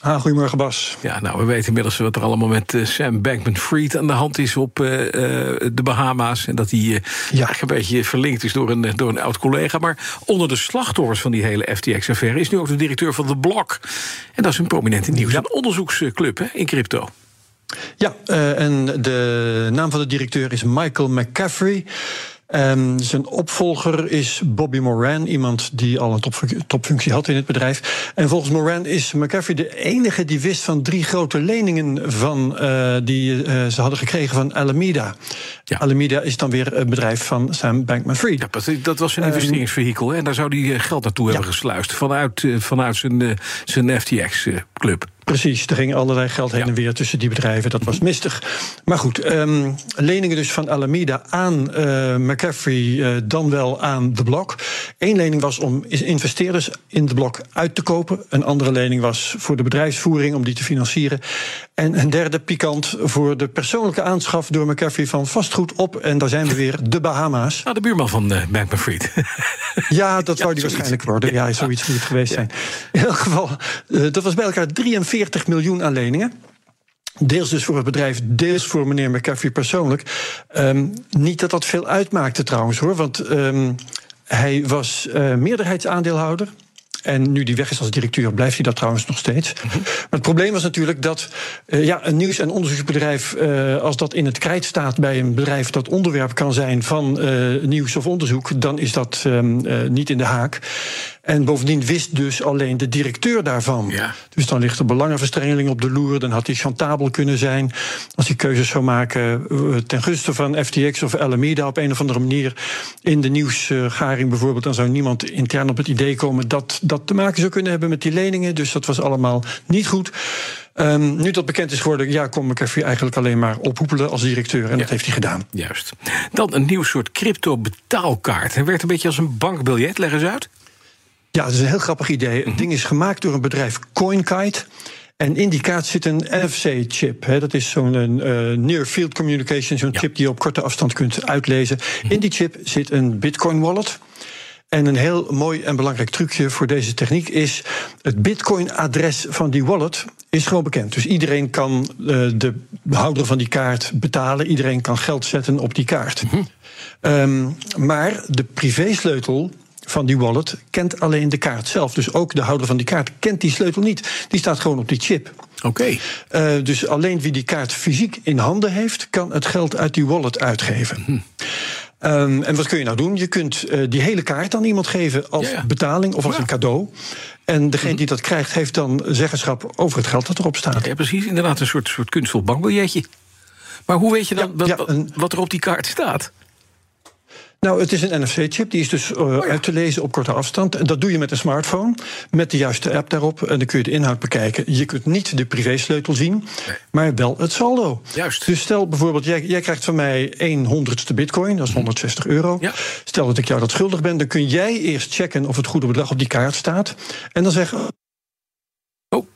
Ah, goedemorgen Bas. Ja, nou, we weten inmiddels wat er allemaal met uh, Sam Bankman-Fried aan de hand is op uh, uh, de Bahama's. En dat hij ja. eigenlijk een beetje verlinkt is door een, door een oud collega. Maar onder de slachtoffers van die hele FTX-affaire is nu ook de directeur van The Block. En dat is een prominente nieuws- en onderzoeksclub hè, in crypto. Ja, en de naam van de directeur is Michael McCaffrey. Um, zijn opvolger is Bobby Moran, iemand die al een topfunctie, topfunctie had in het bedrijf. En volgens Moran is McCaffrey de enige die wist van drie grote leningen van, uh, die uh, ze hadden gekregen van Alameda. Ja. Alameda is dan weer een bedrijf van Sam Bankman-Fried. Ja, dat was een investeringsvehikel en daar zou hij geld naartoe ja. hebben gesluist vanuit, vanuit zijn, zijn FTX-club. Precies, er ging allerlei geld heen en weer tussen die bedrijven. Dat was mistig. Maar goed, um, leningen dus van Alameda aan uh, McCaffrey, uh, dan wel aan de blok. Eén lening was om investeerders in de blok uit te kopen. Een andere lening was voor de bedrijfsvoering om die te financieren. En een derde pikant voor de persoonlijke aanschaf door McCaffrey van vastgoed op. En daar zijn we weer, de Bahama's. Nou, de buurman van uh, ja, dat zou die waarschijnlijk worden. Ja, zoiets moet het geweest zijn. In elk geval, dat was bij elkaar 43 40 miljoen aan leningen. Deels dus voor het bedrijf, deels voor meneer McCaffrey persoonlijk. Um, niet dat dat veel uitmaakte trouwens hoor, want um, hij was uh, meerderheidsaandeelhouder. En nu die weg is als directeur, blijft hij dat trouwens nog steeds. -hmm. Maar het probleem was natuurlijk dat uh, ja, een nieuws- en onderzoeksbedrijf, uh, als dat in het krijt staat bij een bedrijf dat onderwerp kan zijn van uh, nieuws of onderzoek, dan is dat um, niet in de haak. En bovendien wist dus alleen de directeur daarvan. Ja. Dus dan ligt er belangenverstrengeling op de loer. Dan had hij chantabel kunnen zijn. Als hij keuzes zou maken ten gunste van FTX of Alameda op een of andere manier. In de nieuwsgaring bijvoorbeeld. Dan zou niemand intern op het idee komen dat dat te maken zou kunnen hebben met die leningen. Dus dat was allemaal niet goed. Um, nu dat bekend is geworden, ja, kon McAfee eigenlijk alleen maar ophoepelen als directeur. En ja. dat heeft hij gedaan. Juist. Dan een nieuw soort crypto-betaalkaart. Het werkt een beetje als een bankbiljet. Leg eens uit. Ja, dat is een heel grappig idee. Het ding is gemaakt door een bedrijf CoinKite. En in die kaart zit een NFC-chip. Dat is zo'n uh, near field communication, zo'n ja. chip die je op korte afstand kunt uitlezen. In die chip zit een Bitcoin-wallet. En een heel mooi en belangrijk trucje voor deze techniek is... het bitcoin-adres van die wallet is gewoon bekend. Dus iedereen kan uh, de houder van die kaart betalen. Iedereen kan geld zetten op die kaart. Mm -hmm. um, maar de privésleutel van die wallet kent alleen de kaart zelf. Dus ook de houder van die kaart kent die sleutel niet. Die staat gewoon op die chip. Oké. Okay. Uh, dus alleen wie die kaart fysiek in handen heeft, kan het geld uit die wallet uitgeven. Hm. Um, en wat kun je nou doen? Je kunt uh, die hele kaart aan iemand geven als betaling of als ja. een cadeau. En degene die dat krijgt, heeft dan zeggenschap over het geld dat erop staat. Ja, precies. Inderdaad, een soort, soort kunstvol bankbiljetje. Maar hoe weet je dan wat, wat er op die kaart staat? Nou, het is een NFC-chip, die is dus uh, oh ja. uit te lezen op korte afstand. En dat doe je met een smartphone, met de juiste app daarop. En dan kun je de inhoud bekijken. Je kunt niet de privésleutel zien, maar wel het saldo. Juist. Dus stel bijvoorbeeld, jij, jij krijgt van mij 1 honderdste bitcoin, dat is 160 euro. Ja. Stel dat ik jou dat schuldig ben, dan kun jij eerst checken of het goede bedrag op die kaart staat. En dan zeggen... Oh.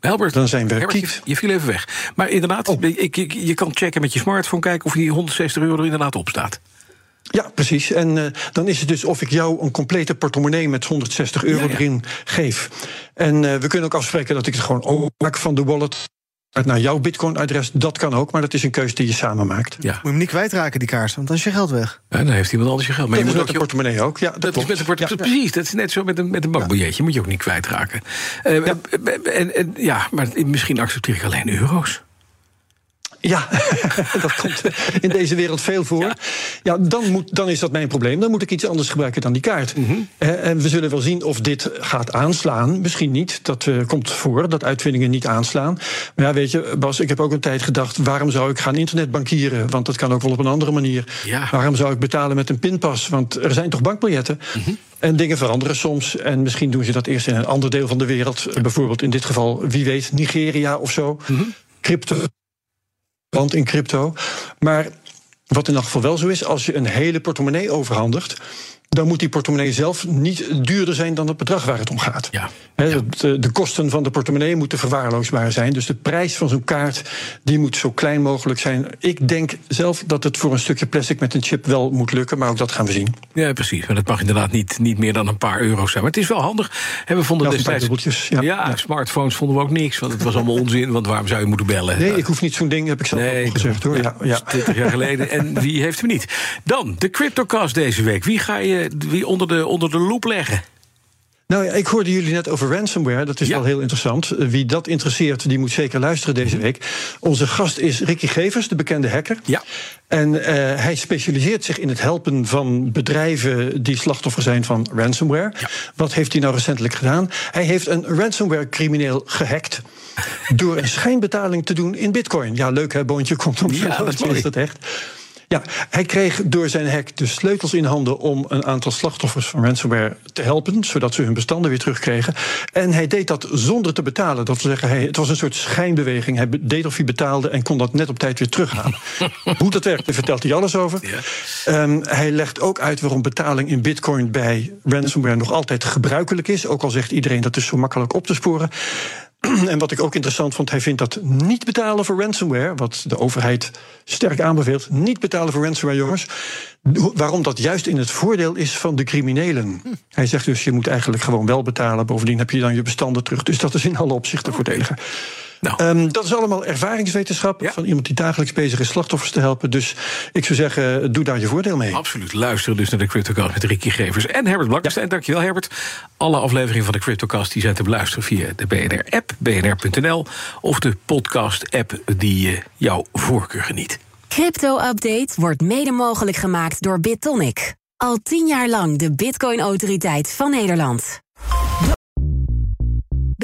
Helbert, dan zijn we Helbert, je, je, viel even weg. Maar inderdaad, oh. ik, ik, je kan checken met je smartphone, kijken of die 160 euro er inderdaad op staat. Ja, precies. En uh, dan is het dus of ik jou een complete portemonnee met 160 euro ja, ja. erin geef. En uh, we kunnen ook afspreken dat ik het gewoon openmaak van de wallet naar jouw Bitcoin-adres. Dat kan ook, maar dat is een keuze die je samen maakt. Ja. Moet je hem niet kwijtraken, die kaart, want dan is je geld weg. Ja, dan heeft iemand anders je geld. Maar dat je moet ook je portemonnee ook. Ja, dat, dat is met een portemonnee. Ja, precies, dat is net zo met een, met een bankbiljetje. Moet je ook niet kwijtraken. Uh, ja. En, en, ja, maar misschien accepteer ik alleen euro's. Ja, dat komt in deze wereld veel voor. Ja, dan, moet, dan is dat mijn probleem. Dan moet ik iets anders gebruiken dan die kaart. Mhm. En we zullen wel zien of dit gaat aanslaan. Misschien niet. Dat uh, komt voor dat uitvindingen niet aanslaan. Maar ja, weet je, Bas, ik heb ook een tijd gedacht: waarom zou ik gaan internetbankieren? Want dat kan ook wel op een andere manier. Waarom zou ik betalen met een pinpas? Want er zijn toch bankbiljetten? Mhm. En dingen veranderen soms. En misschien doen ze dat eerst in een ander deel van de wereld. Bijvoorbeeld in dit geval, wie weet, Nigeria of zo. Mm -hmm. Crypto. Want in crypto. Maar wat in elk geval wel zo is, als je een hele portemonnee overhandigt dan moet die portemonnee zelf niet duurder zijn dan het bedrag waar het om gaat. Ja. de, de, kosten van de portemonnee moeten verwaarloosbaar zijn. Dus de prijs van zo'n kaart die moet zo klein mogelijk zijn. Ik denk zelf dat het voor een stukje plastic met een chip wel moet lukken, maar ook dat gaan we zien. Ja, precies. Maar dat mag inderdaad niet, niet meer dan een paar euro zijn. Maar het is wel handig. We vonden destijds. Ja, ja, smartphones vonden we ook niks, want het was allemaal onzin. Want waarom zou je moeten bellen? Nee, ik hoef niet zo'n ding, heb ik zelf nee, gezegd hoor. Ja, ja. 20 jaar geleden. En wie heeft hem niet? Dan de CryptoCast deze week. Wie ga je wie onder de, onder de loep leggen? Nou ja, ik hoorde jullie net over ransomware. Dat is wel heel interessant. Eh, wie dat interesseert, die moet zeker luisteren deze mhm. week. Onze gast is Ricky Gevers, de bekende hacker. Ja. En uh, hij specialiseert zich in het helpen van bedrijven die slachtoffer zijn van ransomware. Ja. Wat heeft hij nou recentelijk gedaan? Hij heeft een ransomware-crimineel gehackt. door een schijnbetaling te doen in bitcoin. Ja, leuk hè, boontje komt om. Ja, dat is dat echt. Ja, hij kreeg door zijn hack de sleutels in handen om een aantal slachtoffers van ransomware te helpen, zodat ze hun bestanden weer terugkregen. En hij deed dat zonder te betalen. Dat wil zeggen, hij, het was een soort schijnbeweging. Hij deed of hij betaalde en kon dat net op tijd weer terughalen. Hoe dat werkt, daar vertelt hij alles over. Ja. Um, hij legt ook uit waarom betaling in bitcoin bij ransomware nog altijd gebruikelijk is. Ook al zegt iedereen dat is zo makkelijk op te sporen. En wat ik ook interessant vond, hij vindt dat niet betalen voor ransomware, wat de overheid sterk aanbeveelt, niet betalen voor ransomware, jongens. Waarom dat juist in het voordeel is van de criminelen. Hij zegt dus, je moet eigenlijk gewoon wel betalen. Bovendien heb je dan je bestanden terug. Dus dat is in alle opzichten voordeliger. Nou. Um, dat is allemaal ervaringswetenschap van iemand die dagelijks bezig is slachtoffers te helpen. Dus ik zou zeggen, doe daar je voordeel mee. Absoluut. Luister dus naar de CryptoCast met Ricky Gevers en Herbert Blankenstein. Ja. Dankjewel, Herbert. Alle afleveringen van de CryptoCast die zijn te beluisteren via de BNR-app, bnr.nl of de podcast-app die uh, jouw voorkeur geniet. Crypto-update wordt mede mogelijk gemaakt door BitTonic. Al tien jaar lang de Bitcoin-autoriteit van Nederland.